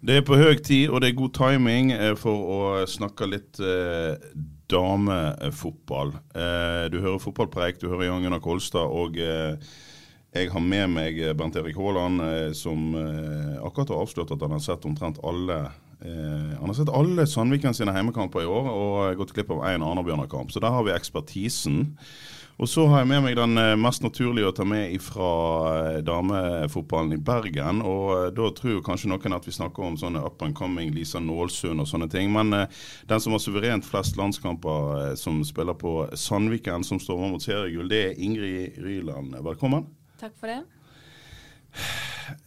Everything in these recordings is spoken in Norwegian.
Det er på høy tid, og det er god timing eh, for å snakke litt eh, damefotball. Eh, du hører fotballpreik, du hører Jan Gunnar Kolstad, og eh, jeg har med meg Bernt Erik Haaland, eh, som eh, akkurat har avslørt at han har sett omtrent alle eh, Han har sett alle Sandviken sine heimekamper i år, og gått glipp av én Arna-Bjørnar-kamp. Så der har vi ekspertisen. Og så har jeg med meg den eh, mest naturlige å ta med fra damefotballen i Bergen. Og eh, da tror jo kanskje noen at vi snakker om sånne up and coming, Lisa Nålsund og sånne ting. Men eh, den som har suverent flest landskamper eh, som spiller på Sandviken, som står over mot seriegull, det er Ingrid Ryland. Velkommen. Takk for det.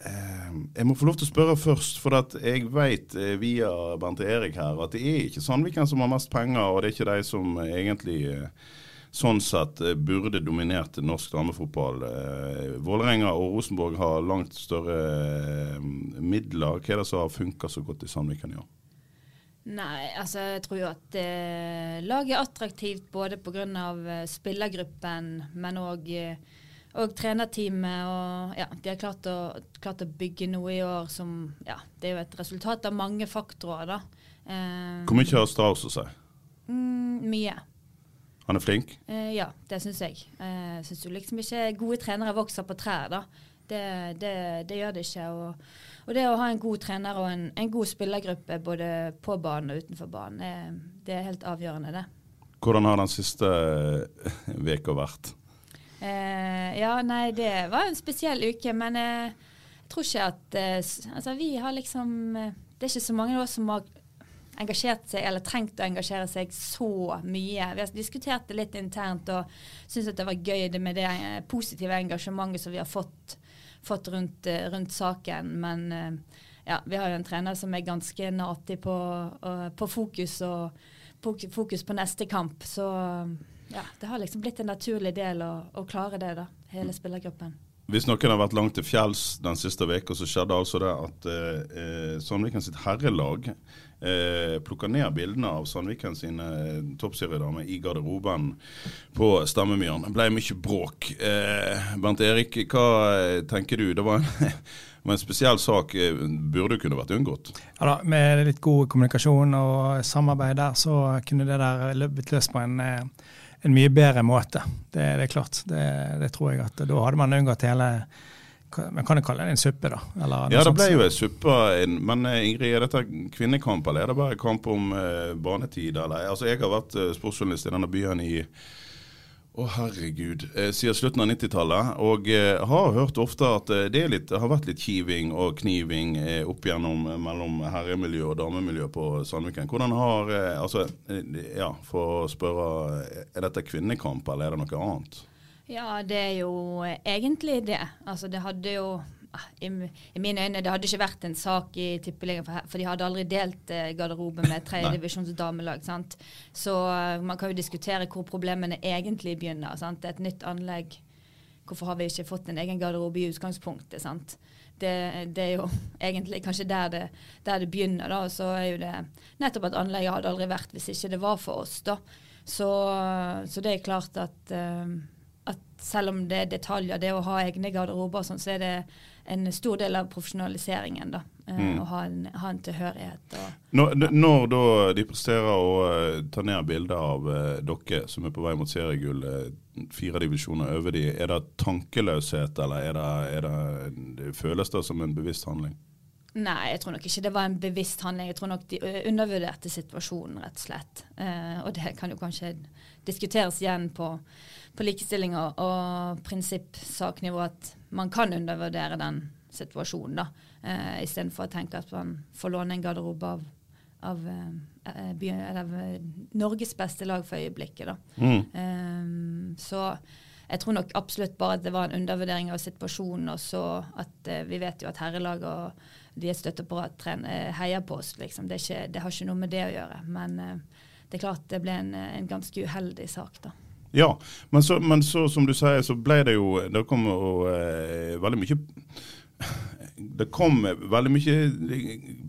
Eh, Jeg må få lov til å spørre først, for jeg vet eh, via Bernt Erik her at det er ikke Sandviken som har mest penger, og det er ikke de som eh, egentlig eh, sånn sett eh, burde dominert norsk damefotball. Eh, Vålerenga og Rosenborg har langt større eh, midler. Hva er det som har funka så godt i Sandviken i år? Nei, altså jeg tror jo at eh, laget er attraktivt både pga. Eh, spillergruppen, men òg og trenerteamet. Og ja, de har klart å, klart å bygge noe i år som Ja, det er jo et resultat av mange faktorer, da. Eh, Hvor mye har Strauss å si? mm, mye. Han er flink? Eh, ja, det syns jeg. Uh, syns jo liksom ikke gode trenere vokser på trær, da. Det, det, det gjør det ikke. Og, og, det å ha en god trener og en, en god spillergruppe både på banen og utenfor banen, det, det er helt avgjørende, det. Hvordan har den siste uka vært? Eh, ja, nei, det var en spesiell uke, men eh, jeg tror ikke at eh, Altså, vi har liksom Det er ikke så mange av oss som har engasjert seg, eller trengt å engasjere seg så mye. Vi har diskutert det litt internt og syns det var gøy det med det positive engasjementet som vi har fått, fått rundt, rundt, saken. Men ja, vi har jo en trener som er ganske natig på, på fokus og fokus på neste kamp. Så ja, det har liksom blitt en naturlig del å, å klare det, da. Hele spillergruppen. Hvis noen har vært langt til fjells den siste uka, så skjedde altså det at eh, Sandviken sitt herrelag eh, plukka ned bildene av Sandviken sine toppseriedamer i garderoben på Stemmemyren. Det ble mye bråk. Eh, Bernt Erik, hva tenker du? Det var en, en spesiell sak. Burde kunne vært unngått? Ja da, Med litt god kommunikasjon og samarbeid der, så kunne det der blitt løst på en en mye bedre måte. Det, det er klart. Det, det, tror jeg at da hadde man unngått hele man kan jo kalle det en suppe, da. ja, det ble jo en suppe. Men Ingrid, er dette kvinnekamp, eller er det bare kamp om eh, banetid? Eller? Altså, jeg har vært uh, sportsjournalist i denne byen i å, oh, herregud. Eh, siden slutten av 90-tallet. Og eh, har hørt ofte at eh, det, litt, har vært litt kiving og kniving eh, opp gjennom mellom herremiljø og damemiljø på Sandviken. Hvordan har Altså, ja, for å spørre Er dette kvinnekamp, eller er det noe annet? Ja, det er jo egentlig det. Altså, det hadde jo i, i, mine øyne, det hadde ikke vært en sak i Tippeligaen, for, for, de hadde aldri delt eh, garderobe med tredjedivisjons damelag. Sant? Så uh, man kan jo diskutere hvor problemene egentlig begynner. Sant? Et nytt anlegg. Hvorfor har vi ikke fått en egen garderobe i utgangspunktet? Sant? Det, det, er jo egentlig kanskje der det, der det begynner. da, Så er jo det nettopp at anlegget hadde aldri vært hvis ikke det var for oss. da. Så, så det er klart at, uh, at selv om det er detaljer, det å ha egne garderober, sånn, så er det en stor del av profesjonaliseringen. da, eh, mm. Å ha en, ha en tilhørighet. Når, når, da de presterer å uh, ta ned bilder av uh, dere som er på vei mot seriegull, uh, fire divisjoner over de, er det tankeløshet, eller er det, er det, det føles det som en bevisst handling? Nei, jeg tror nok ikke det var en bevisst handling. Jeg tror nok de undervurderte situasjonen, rett og slett. Eh, og det kan jo kanskje diskuteres igjen på, på likestilling og, og prinsippsaknivå at man kan undervurdere den situasjonen, da. Eh, Istedenfor å tenke at man får låne en garderobe av, av, eh, byen, av Norges beste lag for øyeblikket, da. Mm. Eh, så jeg tror nok absolutt bare at det var en undervurdering av situasjonen. Og så at eh, vi vet jo at herrelag og de er støtteapparat uh, heier på oss. Liksom. Det, ikke, det, har ikke noe med det å gjøre. Men eh, det er klart det ble en, en ganske uheldig sak, da. Ja, men så, men så, som du sier, så ble det jo Det kom jo veldig mye det kom veldig mye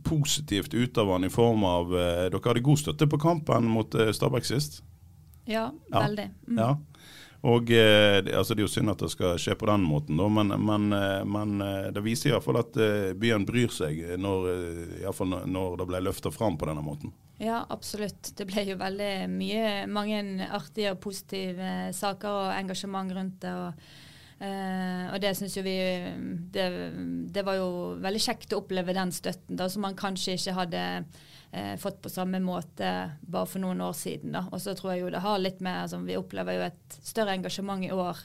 positivt ut av han i form av Dere hadde god støtte på kampen mot Stabæk sist? Ja, veldig. Mm. Ja. Og eh, altså Det er jo synd at det skal skje på den måten, da, men, men, eh, men eh, det viser iallfall at eh, byen bryr seg når, når det ble løfta fram på denne måten. Ja, absolutt. Det ble jo veldig mye, mange artige og positive saker og engasjement rundt det. og Uh, og det syns jo vi det, det, var jo veldig kjekt å oppleve den støtten, da, som man kanskje ikke hadde eh, fått på samme måte bare for noen år siden. Da. Og så tror jeg jo det har litt med altså, Vi opplever jo et større engasjement i år.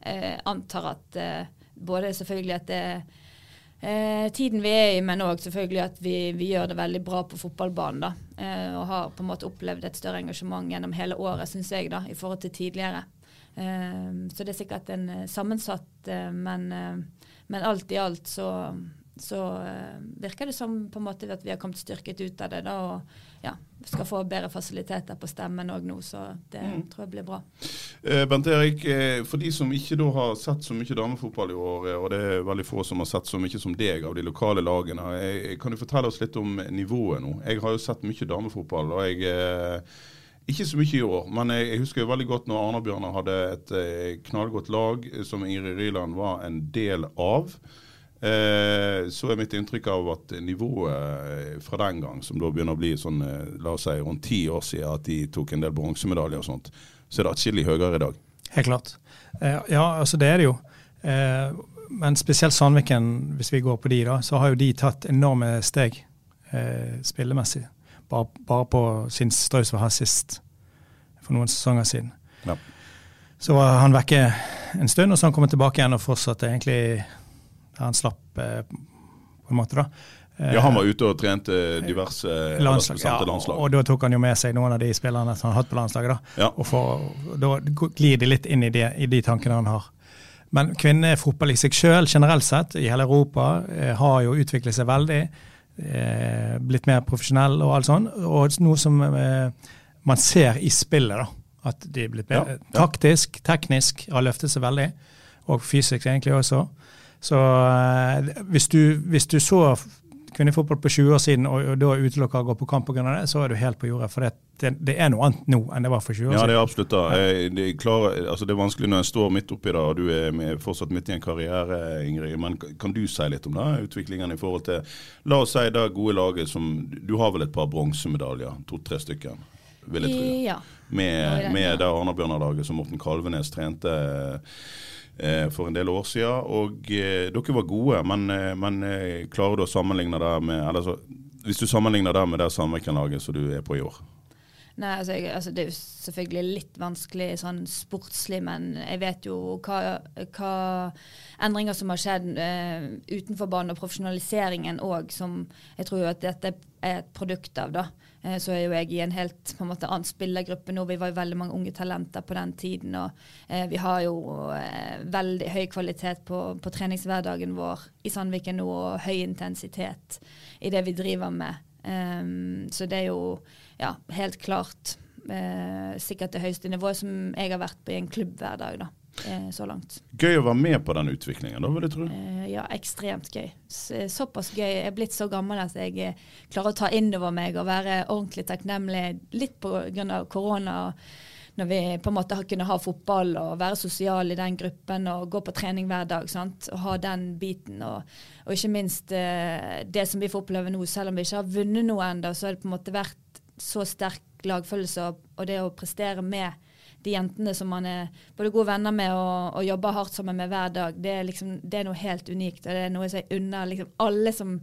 Eh, antar at eh, både selvfølgelig at det eh, tiden vi er i, men òg selvfølgelig at vi, vi, gjør det veldig bra på fotballbanen. da, eh, Og har på en måte opplevd et større engasjement gjennom hele året, syns jeg, da, i forhold til tidligere. Eh, så det er sikkert en sammensatt, men, men alt i alt så så virker det som på en måte at vi har kommet styrket ut av det. da, og ja, skal få bedre fasiliteter på stemmen òg nå, så det mm. tror jeg blir bra. Eh, Bent Erik, eh, for de som ikke har sett så mye damefotball i år, eh, og det er veldig få som har sett så mye som deg av de lokale lagene, eh, kan du fortelle oss litt om nivået nå? Jeg har jo sett mye damefotball. og jeg... Eh, ikke så mye i år, men jeg, jeg husker veldig godt når Arna-Bjørnar hadde et eh, knallgodt lag som Ingrid Ryland var en del av. Eh, så er mitt inntrykk av at nivået eh, fra den gang, som da begynner å bli sånn, eh, la oss si rundt ti år siden at de tok en del bronsemedaljer og sånt, så er det atskillig høyere i dag. Helt klart. Ja, altså det er det jo. Men spesielt Sandviken, hvis vi går på de, da, så har jo de tatt enorme steg spillemessig. Bare, bare på sin Straus var her sist, for noen sesonger siden. Ja. Så var han vekke en stund, og så han kommet tilbake igjen og fortsatte egentlig han slapp eh, på en måte, da. Ja, Han var ute og trente diverse landslag, ja, landslag. Og da tok han jo med seg noen av de spillerne som han har hatt på landslaget. Da ja. og for, da glir de litt inn i de, i de tankene han har. Men kvinnefotball i seg sjøl, generelt sett, i hele Europa, eh, har jo utviklet seg veldig. Eh, blitt mer profesjonell og alt sånn. Og noe som eh, man ser i spillet, da. At de er blitt mer ja, taktisk, teknisk, har løftet seg veldig. Og fysisk egentlig også. Så uh, hvis, du, hvis, du, så kvinnefotball på 20 år siden og, og da utelukka å gå på kamp pga. det, så er du helt på jordet. For det, det, det, er noe annet nå enn det var for 20 år siden. Ja, det er absolutt da. Jeg, det, klarer, altså det er vanskelig når en står midt oppi det, og du er med, fortsatt midt i en karriere, Ingrid. Men kan du si litt om det? Utviklingen i forhold til La oss si det gode laget som Du har vel et par bronsemedaljer? To-tre stykker? Vil jeg tro. Ja. Med, med det Arna-Bjørnar-laget som Morten Kalvenes trente Eh, for en del år siden. Og eh, dere var gode, men, eh, men klarer du å sammenligne det med eller så, Hvis du sammenligner det med det Sandviken-laget som du er på i år? Nei, altså, jeg, altså, Det er jo selvfølgelig litt vanskelig sånn sportslig, men jeg vet jo hva, hva endringer som har skjedd uh, utenfor banen, og profesjonaliseringen òg, som jeg tror jo at dette er et produkt av. da. Eh, så er jo jeg i en helt på en måte, annen spillergruppe nå. Vi var jo veldig mange unge talenter på den tiden. Og eh, vi har jo veldig høy kvalitet på, på, treningshverdagen vår i Sandviken nå, og høy intensitet i det vi driver med. Um, så det er jo ja, helt klart eh, sikkert det høyeste nivået som jeg har vært på i en klubb hver dag. da eh, så langt. Gøy å være med på den utviklingen, da vil jeg tro? Eh, ja, ekstremt gøy. Eh, såpass gøy. Jeg er blitt så gammel at jeg eh, klarer å ta inn over meg og være ordentlig takknemlig litt pga. korona. Når vi på en måte har kunnet ha fotball og være sosial i den gruppen og gå på trening hver dag. Sant? Og ha den biten. Og, og ikke minst eh, det som vi får oppleve nå, selv om vi ikke har vunnet noe ennå, så har det på en måte vært så sterk lagfølelse og, det å prestere med de jentene som man er både gode venner med og, og jobber hardt sammen med hver dag, det er, liksom, det er, noe helt unikt. og Det er noe jeg unner liksom, alle som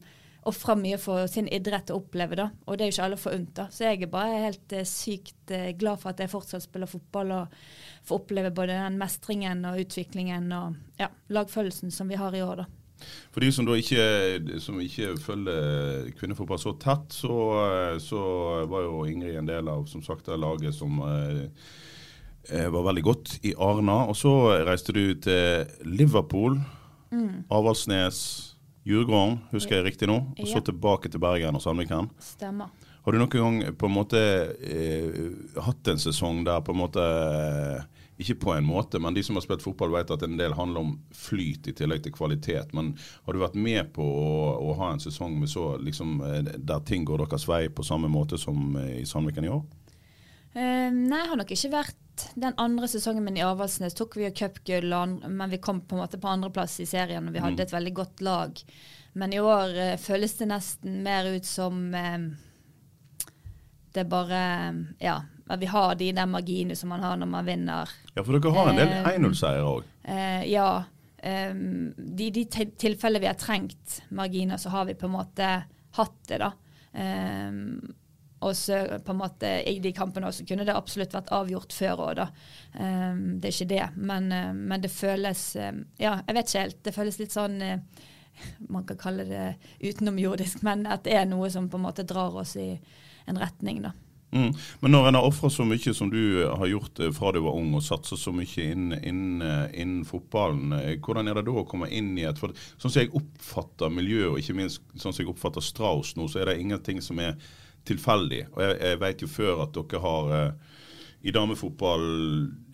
ofrer mye for sin idrett å oppleve, da. Og det er jo ikke alle forunt, da. Så jeg er bare helt eh, sykt eh, glad for at jeg fortsatt spiller fotball og får oppleve både den mestringen og utviklingen og ja, lagfølelsen som vi har i år, da. For de som da ikke, som ikke følger kvinnefotball så tett, så, eh, så, var jo Ingrid en del av som sagt, det laget som eh, eh, var veldig godt i Arna. Og så reiste du til Liverpool, Mm. Avaldsnes, Djurgården, husker jeg riktig nå. Og så tilbake til Bergen og Sandviken. Stemmer. Har du noen gang på en måte eh, hatt en sesong der på en måte Ikke på en måte, men de som har spilt fotball vet at en del handler om flyt i tillegg til kvalitet. Men har du vært med på å, å ha en sesong med så, liksom, eh, der ting går deres vei på samme måte som eh, i Sandviken i år? Uh, nei, jeg har nok ikke vært den andre sesongen min i Avaldsnes. Tok vi jo cupgull, og men vi kom på en måte på andreplass i serien, og vi hadde Mm. et veldig godt lag. Men i år uh, føles det nesten mer ut som uh, det bare Ja, at vi har de der marginene som man har når man vinner. Ja, for dere har en del Eh, 1-0-seiere òg. Eh, ja. Um, de, de tilfellene vi har trengt marginer, så har vi på en måte hatt det, da. Um, og så på en måte i de kampene også kunne det absolutt vært avgjort før òg, da. Um, det er ikke det, men, eh, men det føles eh, Ja, jeg vet ikke helt. Det føles litt sånn eh, Man kan kalle det utenomjordisk, men at det er noe som på en måte drar oss i en retning, da. Mm. Men når en har ofra så mye som du har gjort eh, fra du var ung, og satsa så mye innen inn, inn fotballen, eh, hvordan er det da å komme inn i et for Sånn som jeg oppfatter miljøet, og ikke minst sånn som jeg oppfatter Strauss nå, så er det ingenting som er tilfeldig. Og jeg, jeg vet jo før at dere har eh, i damefotball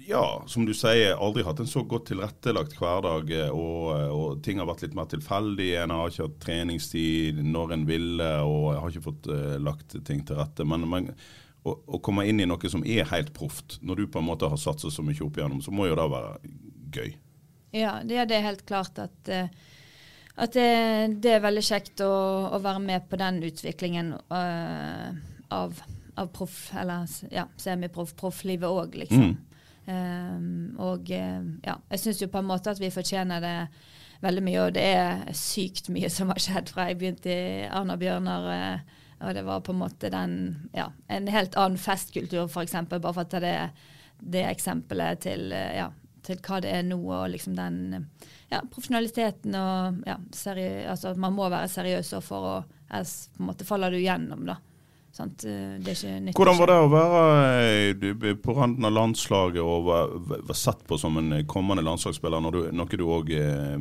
ja, som du sier, aldri hatt en så godt tilrettelagt hverdag, eh, og, og ting har vært litt mer tilfeldig. En har ikke hatt treningstid når en ville, og har ikke fått uh, lagt ting til rette. Men, men å, å komme inn i noe som er helt proft, når du på en måte har satset så mye opp igjennom, så må jo det være gøy. Ja, det, det er helt klart at, eh, at det, det er veldig kjekt å, å være med på den utviklingen uh, av, av proff, eller ja, semiproff, profflivet òg, liksom. Mm. Um, og ja, jeg syns jo på en måte at vi fortjener det veldig mye, og det er sykt mye som har skjedd fra jeg begynte i Arna Bjørnar. eh, og det var på en måte den, ja, en helt annen festkultur, f.eks. Bare for å ta det, det eksempelet til, eh, ja, til hva det er nå, og liksom den ja, profesjonaliteten og ja, seri altså Man må være seriøs for å Ellers på en faller du gjennom, da. Eh, Det er ikke nyttig. Hvordan var det å være eh, på randen av landslaget og være var sett på som en kommende landslagsspiller, du, noe du òg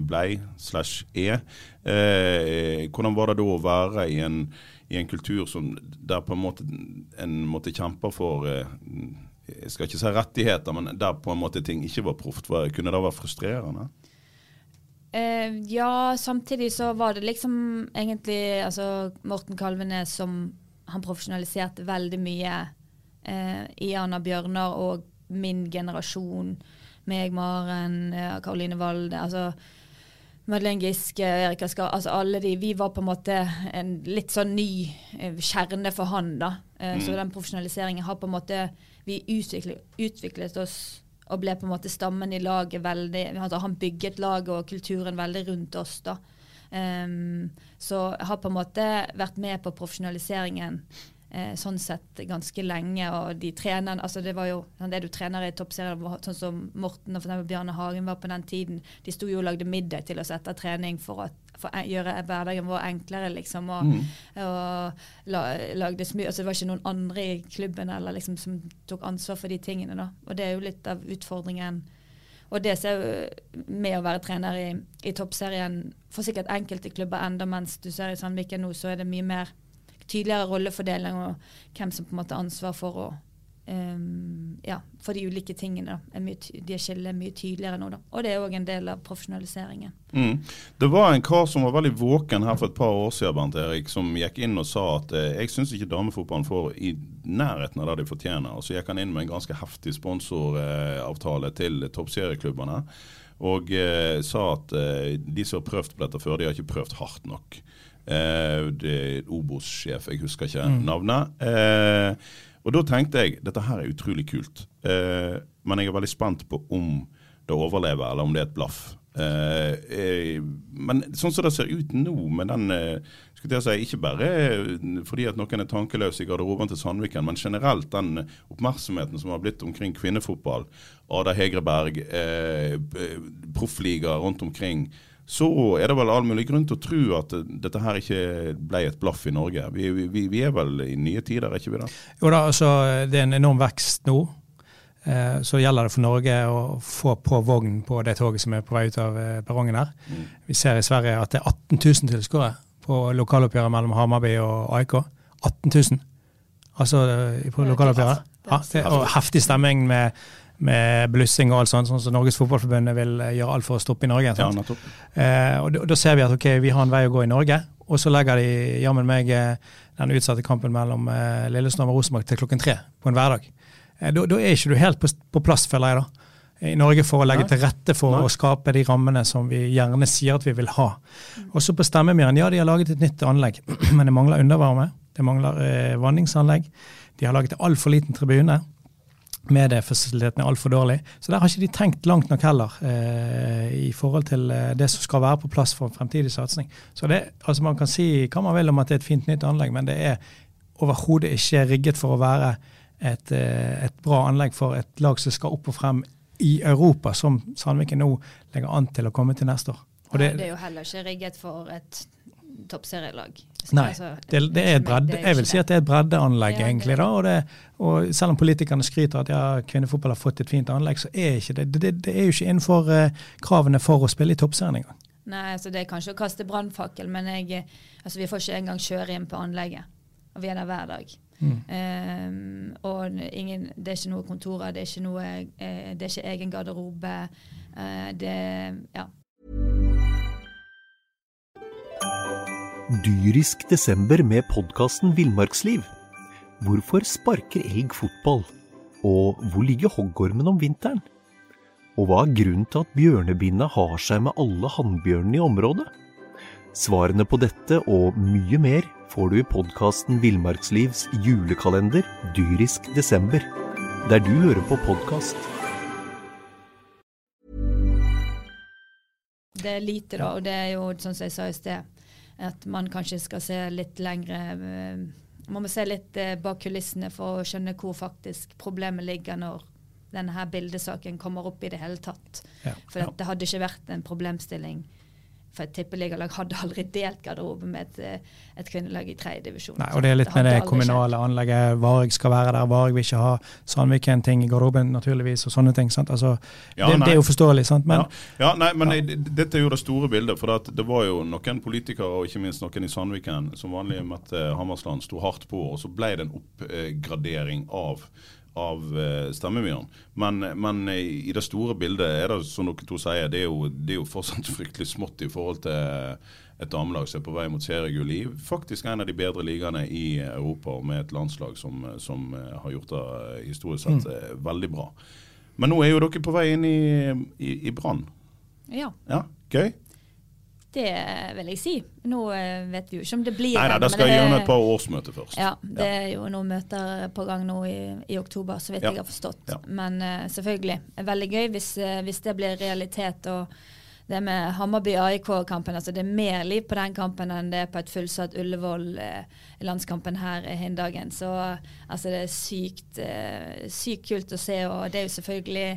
blei slash er? Eh, hvordan var det da å være i en, i en kultur som, der på en måte en måtte kjempe for eh, jeg skal ikke si rettigheter, men der på en måte ting ikke var proft. Kunne det være frustrerende? Eh, ja, samtidig så var det liksom egentlig altså Morten Kalvenes som han profesjonaliserte veldig mye eh, i Anna Bjørnar og min generasjon. Meg, Maren, Karoline Walde. altså Madeleine Giske, Erik Askar, altså alle de. Vi var på en måte en litt sånn ny eh, kjerne for han, da. Eh, Så den profesjonaliseringen har på en måte Vi utviklet, utviklet oss og ble på en måte stammen i laget veldig altså Han bygget laget og kulturen veldig rundt oss, da. Ehm, så jeg har på en måte vært med på profesjonaliseringen eh, sånn sett ganske lenge. Og de trenerne altså Det var jo det du trener i toppserien, sånn som Morten og for Bjarne Hagen var på den tiden. De sto jo og lagde middag til oss etter trening for å gjøre hverdagen vår enklere, liksom. Og, og la, lagde smør. Altså, det var ikke noen andre i klubben eller liksom, som tok ansvar for de tingene. da. Og det er jo litt av utfordringen. Og det ser vi med å være trener i, i toppserien for sikkert enkelte klubber enda, mens du ser i Sandviken nå, så er det mye mer tydeligere rollefordeling og hvem som på en måte har ansvar for å ehm, ja, for de ulike tingene. da, er mye, ty- De skiller mye tydeligere nå, da. Og det er òg en del av profesjonaliseringen. Mm. Det var en kar som var veldig våken her for et par år siden, Bernt Erik, som gikk inn og sa at eh, jeg syns ikke damefotballen får i nærheten av det de fortjener. Og så gikk han inn med en ganske heftig sponsoravtale til toppserieklubbene. Og eh, sa at eh, de som har prøvd på dette før, de har ikke prøvd hardt nok. Eh, det er Obos-sjef, jeg husker ikke navnet. Eh, og da tenkte jeg dette her er utrolig kult. Eh, men jeg er veldig spent på om det overlever, eller om det er et blaff. Eh, eh, men sånn som det ser ut nå, med den eh, skulle jeg si, Ikke bare fordi at noen er tankeløse i garderoben til Sandviken, men generelt den oppmerksomheten som har blitt omkring kvinnefotball. Ada Hegreberg, eh, proffliga rundt omkring. Så er det vel all mulig grunn til å tro at dette her ikke ble et blaff i Norge. Vi, vi, vi er vel i nye tider, er ikke vi det? Jo da, altså det er en enorm vekst nå. Eh, så gjelder det for Norge å få på vogn på det toget som er på vei ut av eh, perrongen her. Mm. Vi ser i Sverige at det er 18 000 tilskuere på lokaloppgjøret mellom Hamarby og AIK. 18 000. Altså eh, på lokaloppgjøret. Ja, det, og heftig stemming med, med blussing og alt sånt, sånn som Norges Fotballforbund vil eh, gjøre alt for å stoppe i Norge. Ja. Eh, og da, da ser vi at ok, vi har en vei å gå i Norge, og så legger de jammen meg eh, den utsatte kampen mellom eh, Lillestrøm og Rosenborg til klokken tre på en hverdag. Eh, da, da er ikke du helt på, på plass, føler jeg da. I Norge for å legge Nei. til rette for Nei. å skape de rammene som vi gjerne sier at vi vil ha. Også på Stemmemyren, ja de har laget et nytt anlegg, men det mangler undervarme. Det mangler eh, vanningsanlegg. De har laget altfor liten tribune. Mediefasiliteten er altfor dårlig. Så der har ikke de tenkt langt nok heller eh, i forhold til eh, det som skal være på plass for en fremtidig satsing. Så det, altså Man kan si hva man vil om at det er et fint nytt anlegg, men det er overhodet ikke rigget for å være et, eh, et bra anlegg for et lag som skal opp og frem i Europa, som Sandviken nå legger an til å komme til neste år. Og Nei, det er jo heller ikke rigget for et toppserielag. Nei, Altså, det, det er et bredde, jeg vil si at det er et breddeanlegg, Ja, egentlig. da, og, det, og Selv om politikerne skryter at ja, kvinnefotball har fått et fint anlegg, så er ikke det det, det er jo ikke innenfor uh, kravene for å spille i toppserien engang. Nei, altså det er kanskje å kaste brannfakkel, men jeg, altså vi får ikke engang kjøre inn på anlegget. Og vi er der hver dag. Mm. Um, og ingen, det er ikke noe kontorer, det er ikke, noe, uh, det er ikke egen garderobe. Uh, det Ja. Dyrisk desember med podkasten Villmarksliv. Hvorfor sparker elg fotball? Og hvor ligger hoggormen om vinteren? Og hva er grunnen til at bjørnebinna har seg med alle hannbjørnene i området? Svarene på dette og mye mer får du i podkasten Villmarkslivs julekalender Dyrisk desember, der du hører på podkast. Det er lite, da, og det er jo som jeg sa i sted, at man kanskje skal se litt lengre Må Man må se litt eh, bak kulissene for å skjønne hvor faktisk problemet ligger når denne her bildesaken kommer opp i det hele tatt. Ja. For det hadde ikke vært en problemstilling. For et tippeligalag hadde aldri delt garderobe med et, eh, et kvinnelag i tredje divisjon. Nei, og det er litt med det kommunale kommunale anlegget. Varg skal være der, Varg vil ikke ha Sandviken-ting i garderoben, naturligvis, og sånne ting. sant? Altså, Ja, det, det er jo forståelig, sant? men ja. ja, nei, men ja. Dette er jo det store bildet. For at det var jo noen politikere, og ikke minst noen i Sandviken, som vanlig møtte Hammersland, sto hardt på. Og så ble det en oppgradering av, av eh, stemmemyren. Men, men i i det store bildet er det som dere to sier, det er jo, det er jo fortsatt fryktelig smått i forhold til et damelag som er på vei mot seriegull i faktisk en av de bedre ligaene i Europa, og med et landslag som, som eh, har gjort det eh, historisk sett mm. veldig bra. Men nå er jo dere på vei inn i, i, i Brann. Ja, Ja, gøy? Det vil jeg si. Nå eh, vet vi jo ikke om det blir Nei, nei, da skal jeg gjennom et par årsmøter først. Ja, det er jo noen møter på gang nå i, i oktober, så vidt Ja. jeg har forstått. Ja. Men uh, selvfølgelig, veldig gøy hvis, eh, hvis det blir realitet. og det med Hammarby-AIK-kampen, altså det er mer liv på den kampen enn det er på et fullsatt Ullevål-landskampen her i Hindagen. Så altså det er sykt, eh, sykt kult å se, og det er jo selvfølgelig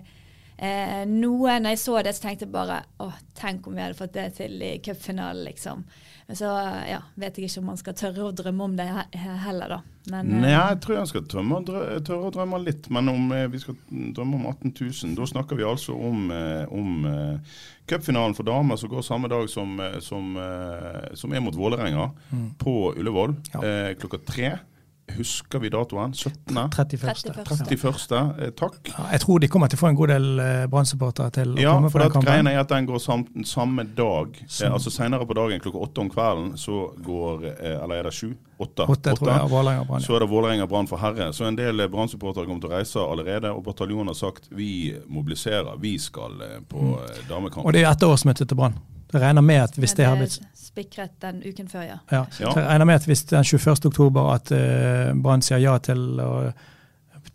eh, noe Når jeg så det, så tenkte jeg bare å, tenk om vi hadde fått det til i cupfinalen, liksom. Men så ja, vet jeg ikke om man skal tørre å drømme om det he heller, da. Men, eh, Nei, jeg tror jeg skal tørre å drømme litt. Men om eh, vi skal drømme om 18 000, da snakker vi altså om, eh, om eh, cupfinalen for damer som går samme dag som, eh, som, eh, som er mot Vålerenga, på Ullevål Ja. eh, klokka tre. Husker vi datoen? 17. 31. 31.. 31. Eh, takk. Ja, jeg tror de kommer til å få en god del eh, Brann-supportere til å Ja, komme på den kampen. Greia er at den går sam, samme dag. Eh, Som- altså Senere på dagen klokka åtte om kvelden så går eh, Eller er det sju? Åtte. Åtte, tror jeg, Vålerenga Brann. Så er det Vålerenga Brann for herre. Så en del Brann-supportere kommer til å reise allerede. Og bataljonen har sagt vi mobiliserer, vi skal på mm. damekamp. Og det er jo etter årsmøtet til Brann. Jeg regner med at hvis det har blitt Spikret den uken før, ja. ja. Ja. Jeg regner med at hvis den 21. oktober at uh, Brann sier ja til å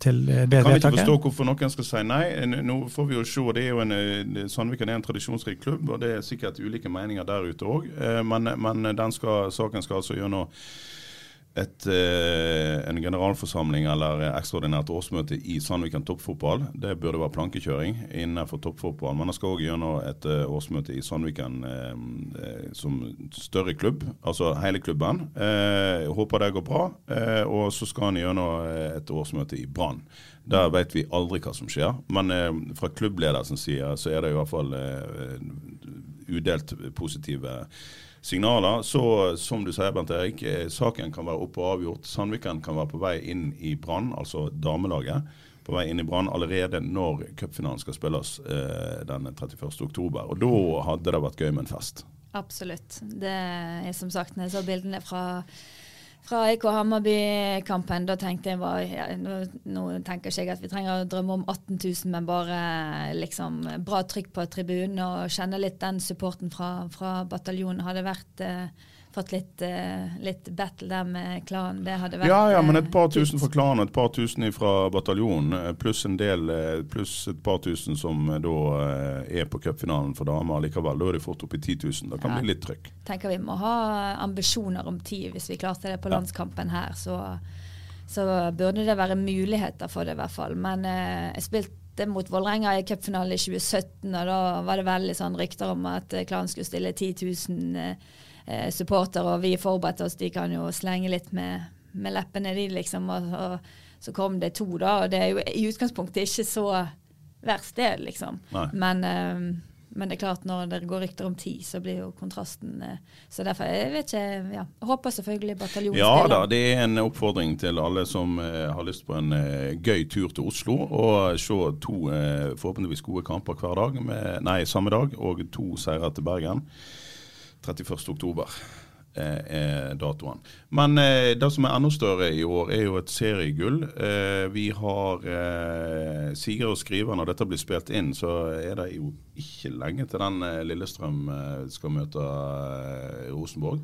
til det Kan vi ikke vedtaket? forstå hvorfor noen skal si nei. Nå får vi jo se. det er jo en, eh, Sandviken er en tradisjonsrik klubb, og det er sikkert ulike meninger der ute òg. Men, men den skal, saken skal altså gjennom et, eh, en generalforsamling eller ekstraordinært årsmøte i Sandviken toppfotball. Det burde være plankekjøring innenfor toppfotball. Men det skal òg gjennom et eh, årsmøte i Sandviken eh, eh, som større klubb, altså hele klubben. Eh, håper det går bra. Eh, og så skal han eh, et årsmøte i Brann. Der vet vi aldri hva som skjer. Men eh, fra klubbledelsens side så er det i hvert fall udelt positive signaler. Så som du sier, Bent Erik, eh, saken kan være oppe og avgjort. Sandviken kan være på vei inn i Brann, altså damelaget. På vei inn i Brann allerede når cupfinalen skal spilles eh, den 31. oktober. Og da hadde det vært gøy med en fest. Absolutt. Det er som sagt, når jeg så bildene fra fra IK Hammarby-kampen, da tenkte jeg bare ja, nå, nå tenker ikke jeg at vi trenger å drømme om 18 000, men bare liksom bra trykk på tribunen og kjenne litt den supporten fra, fra bataljonen. Hadde vært eh, fått litt, eh, litt battle der med klanen. Det hadde vært Ja, ja, men eh, et par tusen fra klanen, et par tusen fra bataljonen, eh, pluss en del, eh, pluss et par tusen som eh, da eh, er på cupfinalen for damer likevel. Da er de fort opp i 10 000. Da kan Ja. det bli litt trykk. tenker vi må ha ambisjoner om tid. Hvis vi klarte det på landskampen her, så, så burde det være muligheter for det, i hvert fall. Men eh, jeg spilte mot Vålerenga i cupfinalen i 2017, og da var det veldig sånn rykter om at klanen Klan skulle stille 10 000 eh, supportere, og vi forberedte oss. De kan jo slenge litt med, med leppene, de, liksom. Og, og så kom det to, da. Og det er jo i utgangspunktet ikke så verst, det, liksom. Men, eh, men det er klart, når det går rykter om ti, så blir jo kontrasten eh, Så derfor, jeg vet ikke ja, håper selvfølgelig bataljonen Ja da, det er en oppfordring til alle som eh, har lyst på en eh, gøy tur til Oslo. Og se to eh, forhåpentligvis gode kamper hver dag, med, nei, samme dag, og to seire til Bergen. 31. oktober eh, er datoen. Men eh, det som er enda større i år, er jo et seriegull. Eh, vi har eh, Siger og skriver når dette blir spilt inn, så er det jo ikke lenge til den eh, Lillestrøm eh, skal møte Rosenborg.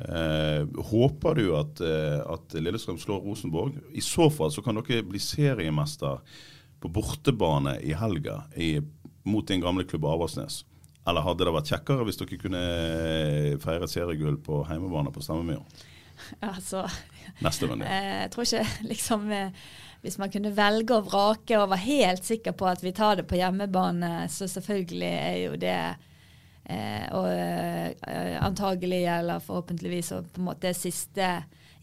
Håper du at, at Lillestrøm slår Rosenborg? I så fall så kan dere bli seriemester på bortebane i helga i, mot din gamle klubb Avaldsnes. Eller hadde det vært kjekkere hvis dere kunne feire et seriegull på hjemmebane på Stemmemyra? Altså, neste runde? eh, jeg tror ikke liksom eh, Hvis man kunne velge og vrake og var helt sikker på at vi tar det på hjemmebane, så selvfølgelig er jo det eh, og eh, antagelig, eller forhåpentligvis, og på en måte siste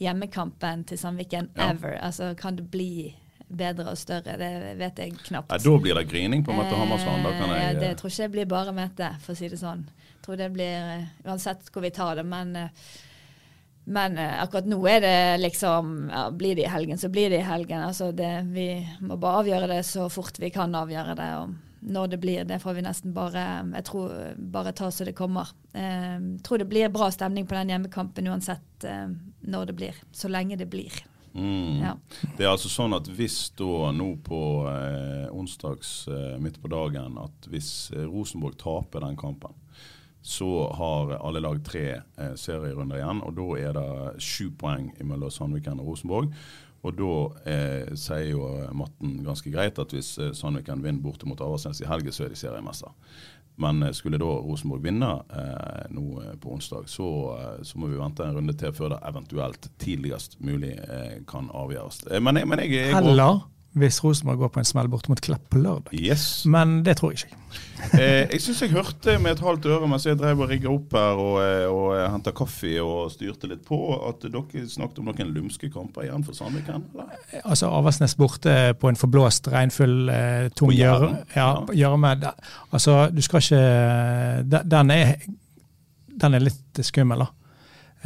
hjemmekampen til Sandviken Ja. ever. Altså, kan det bli bedre og større? Det vet jeg knapt. Ja, da blir det grining på Mette Hammersland. Da kan Eh, jeg, det tror ikke jeg blir bare Mette, for å si det sånn. Jeg tror det blir eh, Uansett hvor vi tar det, men eh, men eh, akkurat nå er det liksom ja, Blir det i helgen, så blir det i helgen. Altså det, vi må bare avgjøre det så fort vi kan avgjøre det. Og når det blir, det får vi nesten bare jeg tror, bare ta så det kommer. Jeg tror det blir bra stemning på den hjemmekampen uansett eh, når det blir. Så lenge det blir. Mm. Ja. Det er altså sånn at hvis da nå på eh, onsdags eh, midt på dagen at hvis eh, Rosenborg taper den kampen, så har alle lag tre eh, serierunder igjen. Og da er det sju poeng mellom Sandviken og Rosenborg. Og da eh, sier jo matten ganske greit at hvis eh, Sandviken vinner borte mot Avaldsnes i helgen, så er de seriemester. Men eh, skulle da Rosenborg vinne eh, nå eh, på onsdag, så, eh, så må vi vente en runde til før det eventuelt tidligst mulig eh, kan avgjøres. Men, men, jeg- jeg, jeg går- Eller hvis Rosenborg går på en smell bort mot Klepp på lørdag. Yes. Men det tror jeg ikke. Eh, jeg syns jeg hørte med et halvt øre mens jeg drev og rigga opp her og, eh, og eh, henta kaffe og styrte litt på, at dere snakket om noen lumske kamper igjen for Sandviken? eller? Altså Aversnes borte på en forblåst, regnfull, eh, tung gjørme. Ja, ja. Altså, du skal ikke den- Den er, den er litt skummel, da.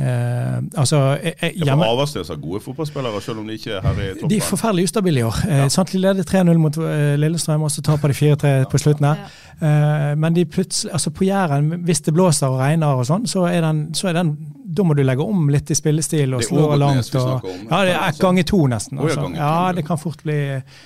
Eh, altså, jeg, jeg, Ja, for Avaldsnes har gode fotballspillere, selv om de ikke er her i toppen. de er forferdelig ustabile i år. Eh, de leder 3-0 mot eh, Lillestrøm, og så taper de 4-3 på slutten her. Eh, men de plutselig, altså på Jæren, hvis det blåser og regner og sånn, så er den, så er den da må du legge om litt i spillestil og slå langt. Og, ja, det er ganger to nesten. Ja, Altså. Ja, ja. det kan fort bli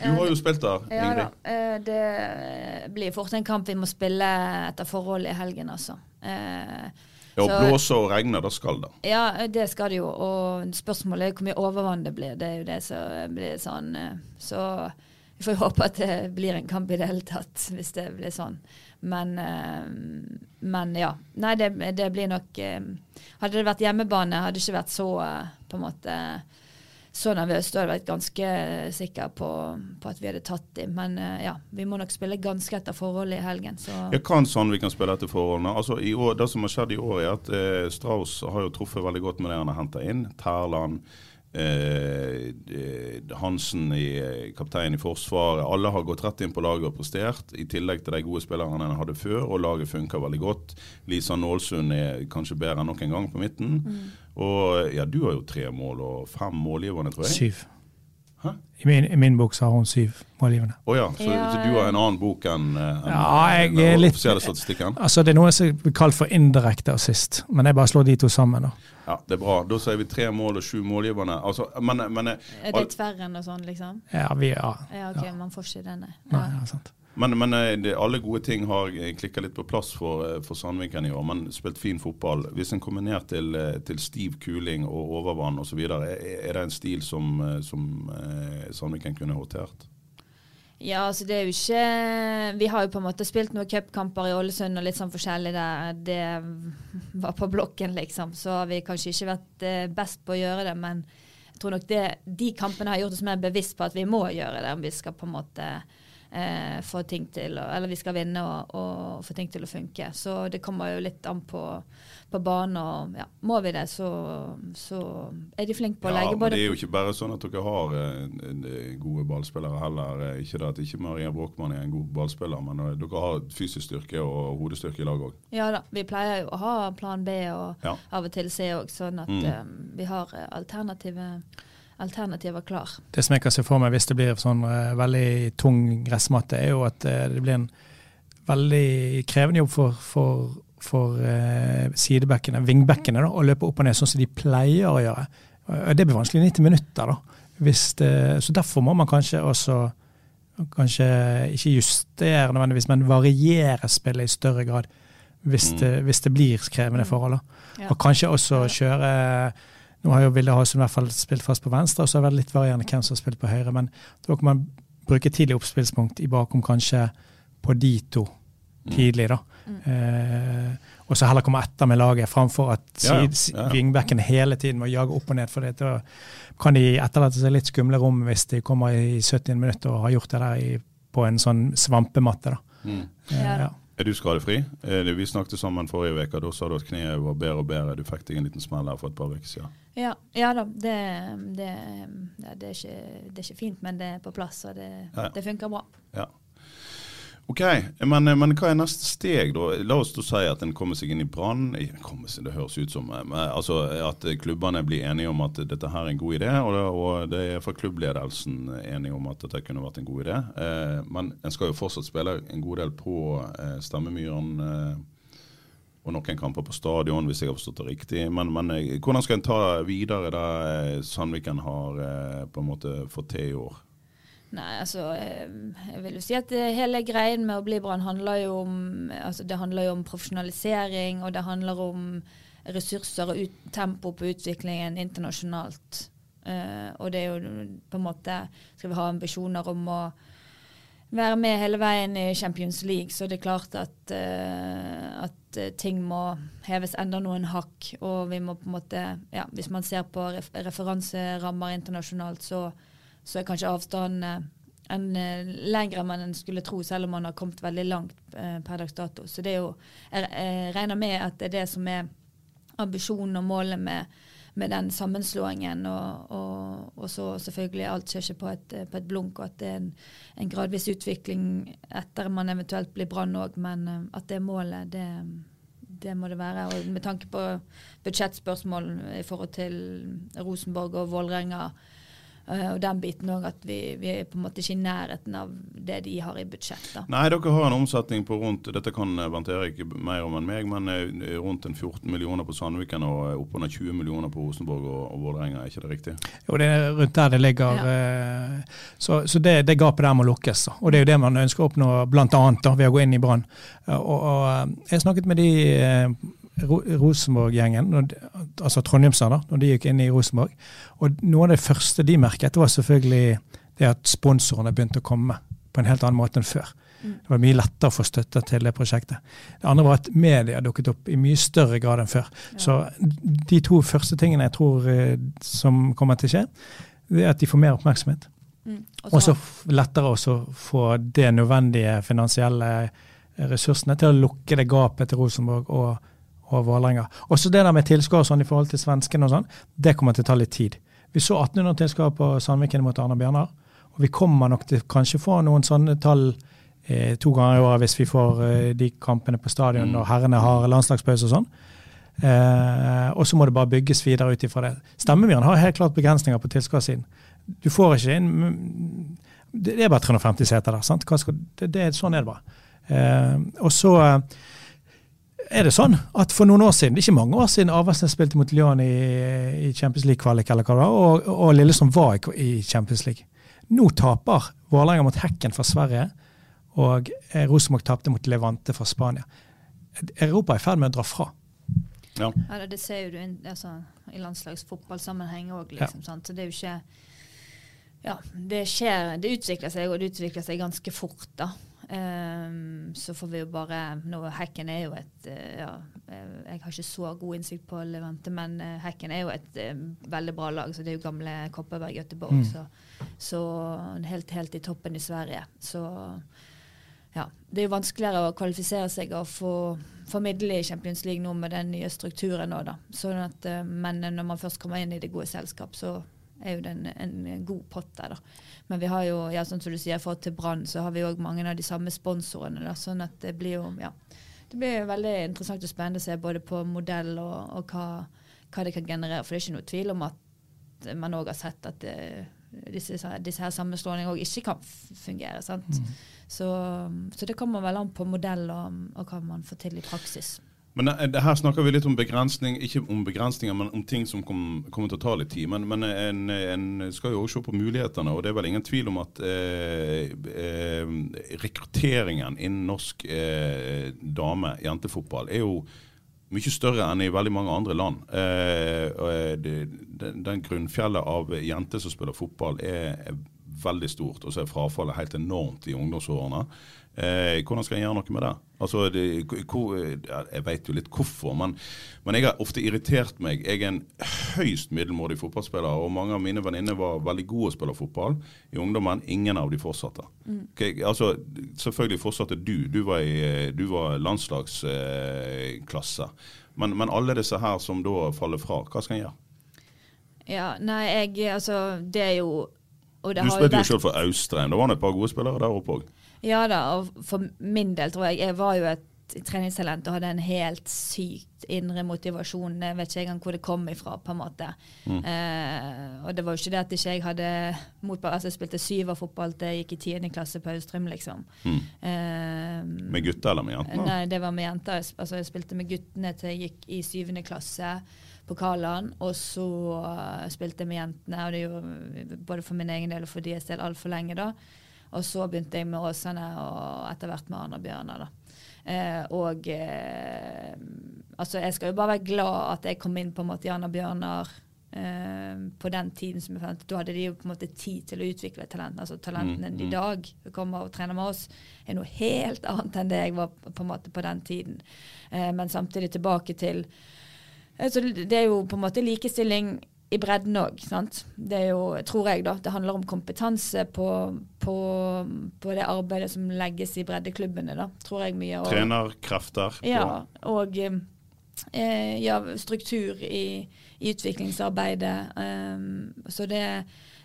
Du har jo spilt der, Ja da. Ingrid. eh, Det blir fort en kamp vi må spille etter forholdet i helgen, altså. Eh, Ja, Så- blåser og regner, da skal det. Ja, det skal det jo. Og spørsmålet er hvor mye overvann det blir. Det er jo det som blir sånn. eh, Så vi får håpe at det blir en kamp i det hele tatt, hvis det blir sånn. Men, eh, men ja. Nei, det, det blir nok eh, Hadde det vært hjemmebane, hadde det ikke vært så på en måte så nervøs. Da hadde jeg vært ganske sikker på, på at vi hadde tatt dem. Men eh, ja, vi må nok spille ganske etter forholdet i helgen. Så Jeg kan Sandviken spille etter forholdene? Altså, år, det som har skjedd i år, er at eh, Strauss har jo truffet veldig godt med det han har henta inn. Terland, eh, eh, Hansen, i, eh, kaptein i Forsvaret. Alle har gått rett inn på laget og prestert, i tillegg til de gode spillerne han hadde før. Og laget funker veldig godt. Lisa Nålsund er kanskje bedre enn noen gang på midten. Og ja, du har jo tre mål og fem målgivende, tror jeg. Syv. I min, I min bok så har hun syv målgivende. Oh ja, så, Ja, så du har en annen bok enn en, Ja, jeg den offisielle statistikken? Altså Det er noe som blir kalt for indirekte assist, men jeg bare slår de to sammen. da. Ja, det er bra. Da sier vi tre mål og sju målgiverne. Altså, men, men, er det tverren og sånn, liksom? Ja, vi, ja. Ja, OK, man får ikke denne nei. Nei, Ja. ja, sant. men, men eh, det, alle gode ting har klikka litt på plass for, eh, for Sandviken i år. Men spilt fin fotball. Hvis en kommer ned til, eh, til stiv kuling og overvann osv., er, er det en stil som, eh, som eh, Sandviken kunne håndtert? Ja, altså det er jo ikke Vi har jo på en måte spilt noen cupkamper i Ålesund og litt sånn forskjellig der. Det var på blokken, liksom. Så har vi kanskje ikke vært eh, best på å gjøre det, men jeg tror nok det, de kampene har gjort oss mer bevisst på at vi må gjøre det om vi skal på en måte eh, få ting til Eller vi skal vinne og, og få ting til å funke. Så det kommer jo litt an på, på banen. Og ja, må vi det, så, så er de flinke på å Ja, legge både Det er jo ikke bare sånn at dere har eh, gode ballspillere heller. Eh, Ikke det at ikke Maria Brochmann er en god ballspiller, men eh, dere har fysisk styrke og hodestyrke i lag òg. Ja da, vi pleier jo å ha plan B og Ja. av og til C òg, sånn at Mm. eh, vi har eh, alternative, alternativer klar. Det som jeg kan se for meg hvis det blir sånn uh, veldig tung gressmatte, er jo at uh, det blir en veldig krevende jobb for, for, for uh, sidebackene, vingbackene, da, å løpe opp og ned sånn som de pleier å gjøre. Det blir vanskelig i 90 minutter. da. Hvis det, så derfor må man kanskje også kanskje ikke justere nødvendigvis, men variere spillet i større grad. Hvis, Mm. det, hvis det blir krevende forhold. da. Ja. Og kanskje også kjøre Nå har jo Ville Hasund i hvert fall spilt fast på venstre, og så har det vært litt varierende hvem som har spilt på høyre. Men da kan man bruke tidlig oppspillspunkt i bakom kanskje på de to tidlig, da. Eh, og så heller komme etter med laget, framfor at Ja, ja. ja. hele tiden må jage opp og ned. For det, da kan de etterlate seg litt skumle rom hvis de kommer i 70 minutter og har gjort det der i, på en sånn svampematte. da. Mm. Eh, Ja. Er du skadefri? Eh, Vi snakket sammen forrige uke. Da sa du at kneet var bedre og bedre. Du fikk deg en liten smell her for et par uker siden. Ja, ja da, det, det, det, er ikke, det er ikke fint, men det er på plass, og det, Ja. det funker bra. Ja. Ok, men, men hva er neste steg, da? La oss da si at en kommer seg inn i Brann. Det høres ut som eh, altså, at klubbene blir enige om at dette her er en god idé. Og det, og det er fra klubbledelsen enige om at dette kunne vært en god idé. Eh, men en skal jo fortsatt spille en god del på eh, Stemmemyren. Eh, og noen kamper på stadion, hvis jeg har forstått det riktig. Men, men eh, hvordan skal en ta videre det eh, Sandviken har på en måte fått til i år? Nei, altså eh, Jeg vil jo si at hele greien med å bli Brann handler jo om altså det handler jo om profesjonalisering, og det handler om ressurser og ut, tempo på utviklingen internasjonalt. Uh, og det er jo på en måte Skal vi ha ambisjoner om å være med hele veien i Champions League, så det er klart at, uh, at eh, ting må heves enda noen hakk. Og vi må på en måte ja, Hvis man ser på ref referanserammer internasjonalt, så, så er kanskje avstanden en, eh, lengre enn man skulle tro, selv om man har kommet veldig langt eh, per dags dato. Så det er jo Jeg, regner med at det er det som er ambisjonen og målet med, med den sammenslåingen. Og, og, og så selvfølgelig alt skjer ikke på et, på et blunk, og at det er en, en gradvis utvikling etter man eventuelt blir Brann òg, men eh, at det er målet, det, det må det være. Og med tanke på budsjettspørsmål i forhold til Rosenborg og Vålerenga eh, og den biten òg, at vi, vi er på en måte ikke i nærheten av det de har i budsjett. da. Nei, dere har en omsetning på rundt Dette kan Bernt Erik mer om enn meg, men eh, rundt en 14 millioner på Sandviken og eh, oppunder 20 millioner på Rosenborg og, og Vålerenga. Er ikke det riktig? Jo, det er rundt der det ligger. Ja. Så, så det, det gapet der må lukkes. Og det er jo det man ønsker å oppnå bl.a. ved å gå inn i Brann. Og, og jeg snakket med de Rosenborg-gjengen, altså Trondheimserne, når de gikk inn i Rosenborg. Og noe av det første de merket, var selvfølgelig det at sponsorene begynte å komme på en helt annen måte enn før. Det var mye lettere å få støtte til det prosjektet. Det andre var at media dukket opp i mye større grad enn før. Så de to første tingene jeg tror eh, som kommer til å skje, det er at de får mer oppmerksomhet. Mm. Og så lettere også få det nødvendige finansielle ressursene til å lukke det gapet til Rosenborg og, og Vålerenga. Også det der med tilskuere sånn i forhold til svenskene og sånn, det kommer til å ta litt tid. Vi så 1800 tilskuere på Sandviken mot Arne Bjørnar, og vi kommer nok til kanskje få noen sånne tall eh, to ganger i året hvis vi får eh, de kampene på stadion når herrene har landslagspause og sånn. Eh, og så må det bare bygges videre ut ifra det. Stemmemyren har helt klart begrensninger på tilskuersiden. Du får ikke inn mm, Det er bare 350 seter der. sant? Skal, det, det, sånn er det bare. Eh, og så eh, er det sånn at for noen år siden, det er ikke mange år siden Avaldsnes spilte mot Lyon i, i Champions League-kvalik, eller hva det var, og, og Lillesand var i, i Champions League. Nå taper Vålerenga mot Hekken fra Sverige, og eh, Rosenborg tapte mot Levante fra Spania. Europa er i ferd med å dra fra. Ja. Ja, det, ser jo du altså, i landslagsfotballsammenheng òg, liksom. Sant? Så det er jo ikke Ja, det skjer Det utvikler seg, og det utvikler seg ganske fort, da. Ehm, så får vi jo bare nå, Hekken er jo et eh, ja, eh, Jeg har ikke så god innsikt på Levante, men eh, Hekken er jo et veldig bra lag. så Det er jo gamle Kopperberg Göteborg. Mm. Så, så helt, helt i toppen i Sverige. Så ja, det er jo vanskeligere å kvalifisere seg og få formidle i Champions League nå med den nye strukturen nå, da. Sånn at, men når man først kommer inn i det gode selskap, så er jo den, en, god pott der, da. Men vi har jo, ja, sånn som du sier, for til Brann, så har vi òg mange av de samme sponsorene, da. Sånn at det blir jo, ja. Det blir jo veldig interessant og spennende å se både på modell og, og hva, hva det kan generere. For det er ikke noe tvil om at man òg har sett at det, disse, disse her sammenslåingene òg ikke kan fungere. sant? Så, så det kommer vel an på modell og, og hva man får til i praksis. Men eh, det, her snakker vi litt om begrensning, ikke om begrensninger, men om ting som kom, kommer til å ta litt tid. Men, men en, en skal jo også se på mulighetene, og det er vel ingen tvil om at eh, eh, rekrutteringen innen norsk eh, dame jentefotball er jo mye større enn i veldig mange andre land. Eh, eh, det, den, grunnfjellet av jenter som spiller fotball er veldig stort, og så er frafallet helt enormt i ungdomsårene. Eh, hvordan skal en gjøre noe med det? Altså, det hvor, ja, jeg vet jo litt hvorfor, men, men jeg har ofte irritert meg. Jeg er en høyst middelmådig fotballspiller, og mange av mine venninner var veldig gode å spille fotball i ungdommen. Ingen av de fortsatte. Ok, altså, selvfølgelig fortsatte du. Du var, i, du var landslagsklasse. men, men alle disse her som da faller fra, hva skal en gjøre? Ja, nei, jeg Altså, det er jo Du spilte jo vært- selv for Austrheim. Det var det et par gode spillere der oppe òg. Ja da, og for min del tror jeg Jeg var jo et treningstalent og hadde en helt sykt indre motivasjon. Jeg vet ikke engang hvor det kom ifra, på en måte. Eh, og det var jo ikke det at ikke jeg hadde motbar, altså Jeg spilte syverfotball til jeg gikk i tiende klasse på Austrheim, liksom. Eh, Med gutter eller med jenter? Nei, det var med jenter. Altså, jeg spilte med guttene til jeg gikk i syvende klasse på Kaland, Og så uh, spilte jeg med jentene, og det gjorde både for min egen del og for deres del altfor lenge. da. Og så begynte jeg med Åsane, og etter hvert med Arne og Bjørnar. da. Eh, og eh, altså, jeg skal jo bare være glad at jeg kom inn på en måte i Arne og Bjørnar eh, på den tiden som jeg fant. Da hadde de jo på en måte tid til å utvikle talent. Altså talentene Mm, i mm. dag kommer og trener med oss, er noe helt annet enn det jeg var på en måte på den tiden. Eh, men samtidig tilbake til altså, Det er jo på en måte likestilling i bredden òg. Det er jo, tror jeg, da. Det handler om kompetanse på, på, på det arbeidet som legges i breddeklubbene, da. Tror jeg mye. Og- Trenerkrefter? på- ja, og eh, ja, struktur i, i utviklingsarbeidet. Um, så det,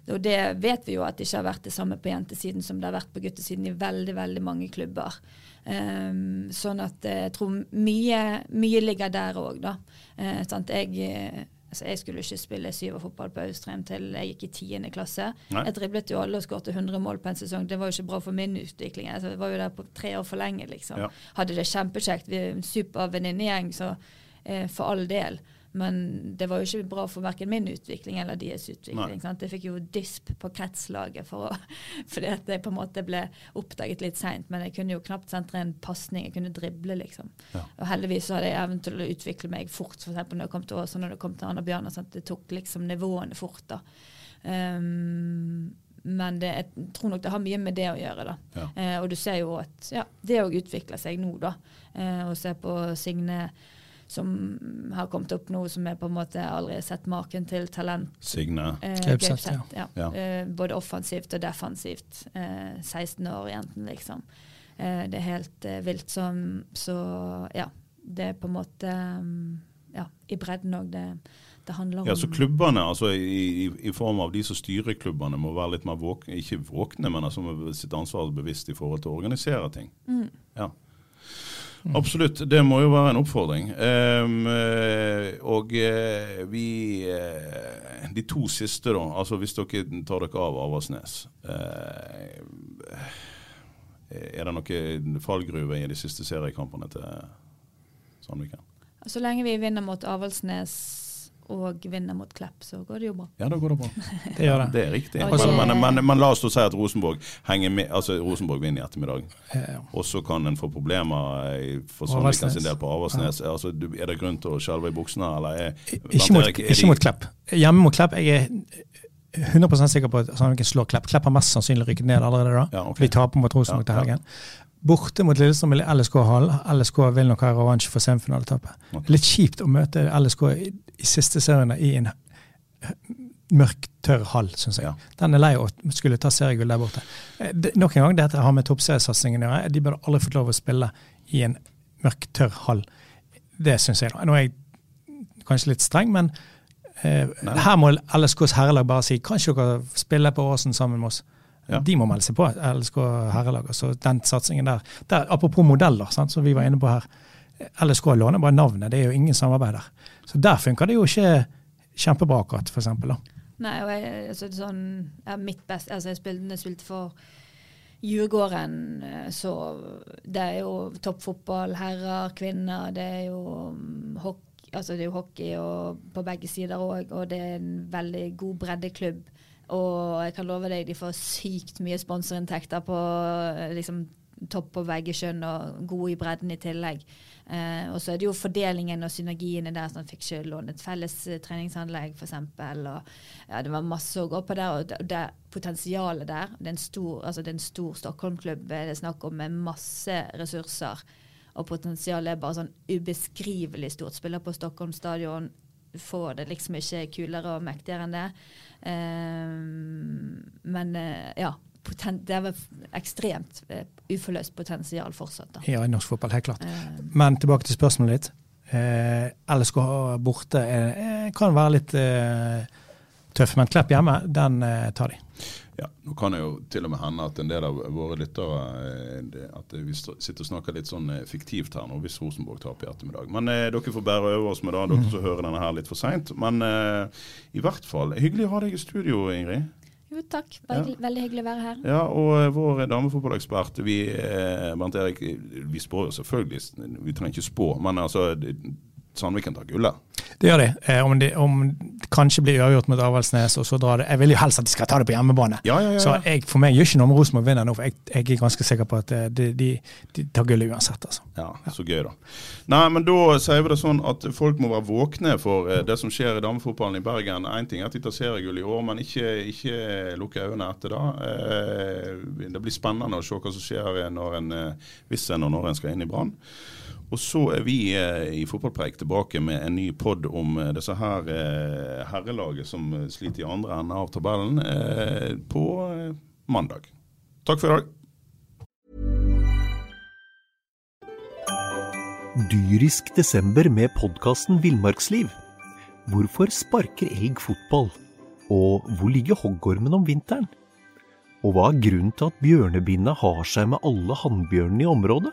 og det vet vi jo at det ikke har vært det samme på jentesiden som det har vært på guttesiden i veldig veldig mange klubber. Um, sånn at eh, jeg tror mye, mye ligger der òg, da. Uh, sant? Jeg, altså jeg skulle ikke spille syverfotball på Austrheim til jeg gikk i tiende klasse. Nei. Jeg driblet jo alle og skåret 100 mål på en sesong. Det var jo ikke bra for min utvikling. Altså, jeg var jo der på tre år for lenge, liksom. Ja. Hadde det kjempekjekt. Vi er en super venninnegjeng, så eh, for all del. Men det var jo ikke bra for verken min utvikling eller deres utvikling. Sant? Jeg fikk jo disp på kretslaget for å, fordi at jeg på en måte ble oppdaget litt seint. Men jeg kunne jo knapt sentre en pasning, jeg kunne drible, liksom. Ja. Og heldigvis så hadde jeg evnen til å utvikle meg fort, f.eks. når det kom til Åsa, når det kom til Anna Bjørnar. Sant? Det tok liksom nivåene fort, da. Um, men det, jeg tror nok det har mye med det å gjøre. da. Ja. Eh, og du ser jo at ja, det òg utvikler seg nå, da. Eh, og se på Signe som har kommet opp nå, som jeg på en måte aldri har sett maken til talent. Signe. Eh, Gaupseth, ja. Ja. Eh, både offensivt og defensivt. Eh, 16 år, jenten, liksom. Eh, det er helt eh, vilt. Som, så ja, det er på en måte mm, Ja, i bredden òg. Det, det handler om Ja, så klubbene, altså i, i, i form av de som styrer klubbene, må være litt mer våkne, ikke våkne, men altså med sitt ansvar bevisst i forhold til å organisere ting. Mm. Ja. Absolutt, det må jo være en oppfordring. Ehm, eh, og eh, vi eh, De to siste, da. altså Hvis dere tar dere av Avaldsnes. eh, er det noen fallgruver i de siste seriekampene til Sandviken? Så lenge vi vinner mot Avaldsnes og vinner mot Klepp, så går det jo bra. Ja, da går det bra. Det gjør det. Det er riktig. Og Men, men, men, men la oss si at Rosenborg henger med, altså Rosenborg vinner i ettermiddag. Ja. Og så kan en få problemer i- for. Sandviken sin del på Avaldsnes. Altså, er det grunn til å skjelve i buksene, eller er Ikke mot, Erik, er de- ikke mot Klepp. Hjemme mot Klepp, jeg er 100% sikker på at Sandviken slår Klepp. Klepp har mest sannsynlig rykket ned allerede da, Ja, okay. for de taper mot Rosenborg Ja, til helgen. Borte mot Lillestrøm eller LSK-hall. LSK vil nok ha revansj for. Er litt kjipt å møte LSK i, i siste serien i en mørk, tørr hall, syns jeg. Ja. Den er lei å skulle ta seriegull der borte. Eh, det, nok en gang, dette har med toppseriesatsingen å gjøre. De burde aldri fått lov å spille i en mørk, tørr hall. Det syns jeg. Nå er jeg kanskje litt streng, men eh, her må LSKs herrelag bare si kanskje dere spiller på Åsen sammen med oss. Ja. De må melde seg på, LSK herrelag. Altså den satsingen der. der apropos modeller, sant, som vi var inne på her. LSK låner bare navnet, det er jo ingen samarbeid der. Så der funker det jo ikke kjempebra akkurat, for eksempel. Da. Nei, og jeg, altså, det sånn, ja, mitt best, altså, jeg spilte, jeg spilte for Djurgården, eh, så det er jo toppfotball, herrer, kvinner. Det er jo mm, hockey, altså det er jo hockey og på begge sider òg, og det er en veldig god breddeklubb. Og jeg kan love deg, de får sykt mye sponsorinntekter på eh, liksom, topp og vegg i kjønn og gode i bredden i tillegg. Eh, og så er det jo fordelingen og synergiene der. sånn Fikk ikke et felles eh, treningsanlegg, f.eks. Og ja, det var masse å gå på der. Og det, det potensialet der Det er en stor, altså stor Stockholm-klubb det er snakk om, med masse ressurser. Og potensialet er bare sånn ubeskrivelig stort. Spiller på Stockholm stadion. Får det liksom ikke kulere og mektigere enn det. Um, men eh, ja. Poten det er vel ekstremt eh, uforløst potensial fortsatt. da. Ja, i norsk fotball, helt klart. Men tilbake til spørsmålet ditt. Eh, LSK borte eh, kan være litt eh, tøff, men Klepp hjemme, den eh, tar de. Ja, Nå kan det jo til og med hende at en del av våre lyttere eh, at vi sitter og snakker litt sånn eh, fiktivt her nå, hvis Rosenborg taper i ettermiddag. Men eh, dere får bære over oss med det, dere som hører denne her litt for seint. Men eh, i hvert fall, hyggelig å ha deg i studio, Ingrid. jo, takk. Veldig, veldig hyggelig å være her. Ja, og eh, vår damefotballekspert, vi, eh, Bernt Erik, vi spår jo selvfølgelig, vi trenger ikke spå, men altså Sandviken tar gullet. Det gjør de. Eh, om, de om det kanskje blir uavgjort mot Avaldsnes, og så drar det Jeg vil jo helst at de skal ta det på hjemmebane. Ja, ja, ja. Så jeg, for meg gjør ikke noe om Rosenborg vinner nå, for jeg, jeg er ganske sikker på at eh, de, de, de tar gullet uansett. altså. Ja, så gøy da. Nei, men da sier vi det sånn at folk må være våkne for eh, det som skjer i damefotballen i Bergen. Én ting er at de tar seriegull i år, men ikke, ikke lukke øynene etter det. Eh, det blir spennende å se hva som skjer når en, hvis en og når en skal inn i Brann. Og så er vi i Fotballpreik tilbake med en ny pod om eh, disse her eh, herrelaget som eh, sliter i andre enden av tabellen på mandag. Takk for i dag. Dyrisk desember med podkasten Villmarksliv. Hvorfor sparker elg fotball? Og hvor ligger hoggormen om vinteren? Og hva er grunnen til at bjørnebinna har seg med alle hannbjørnene i området?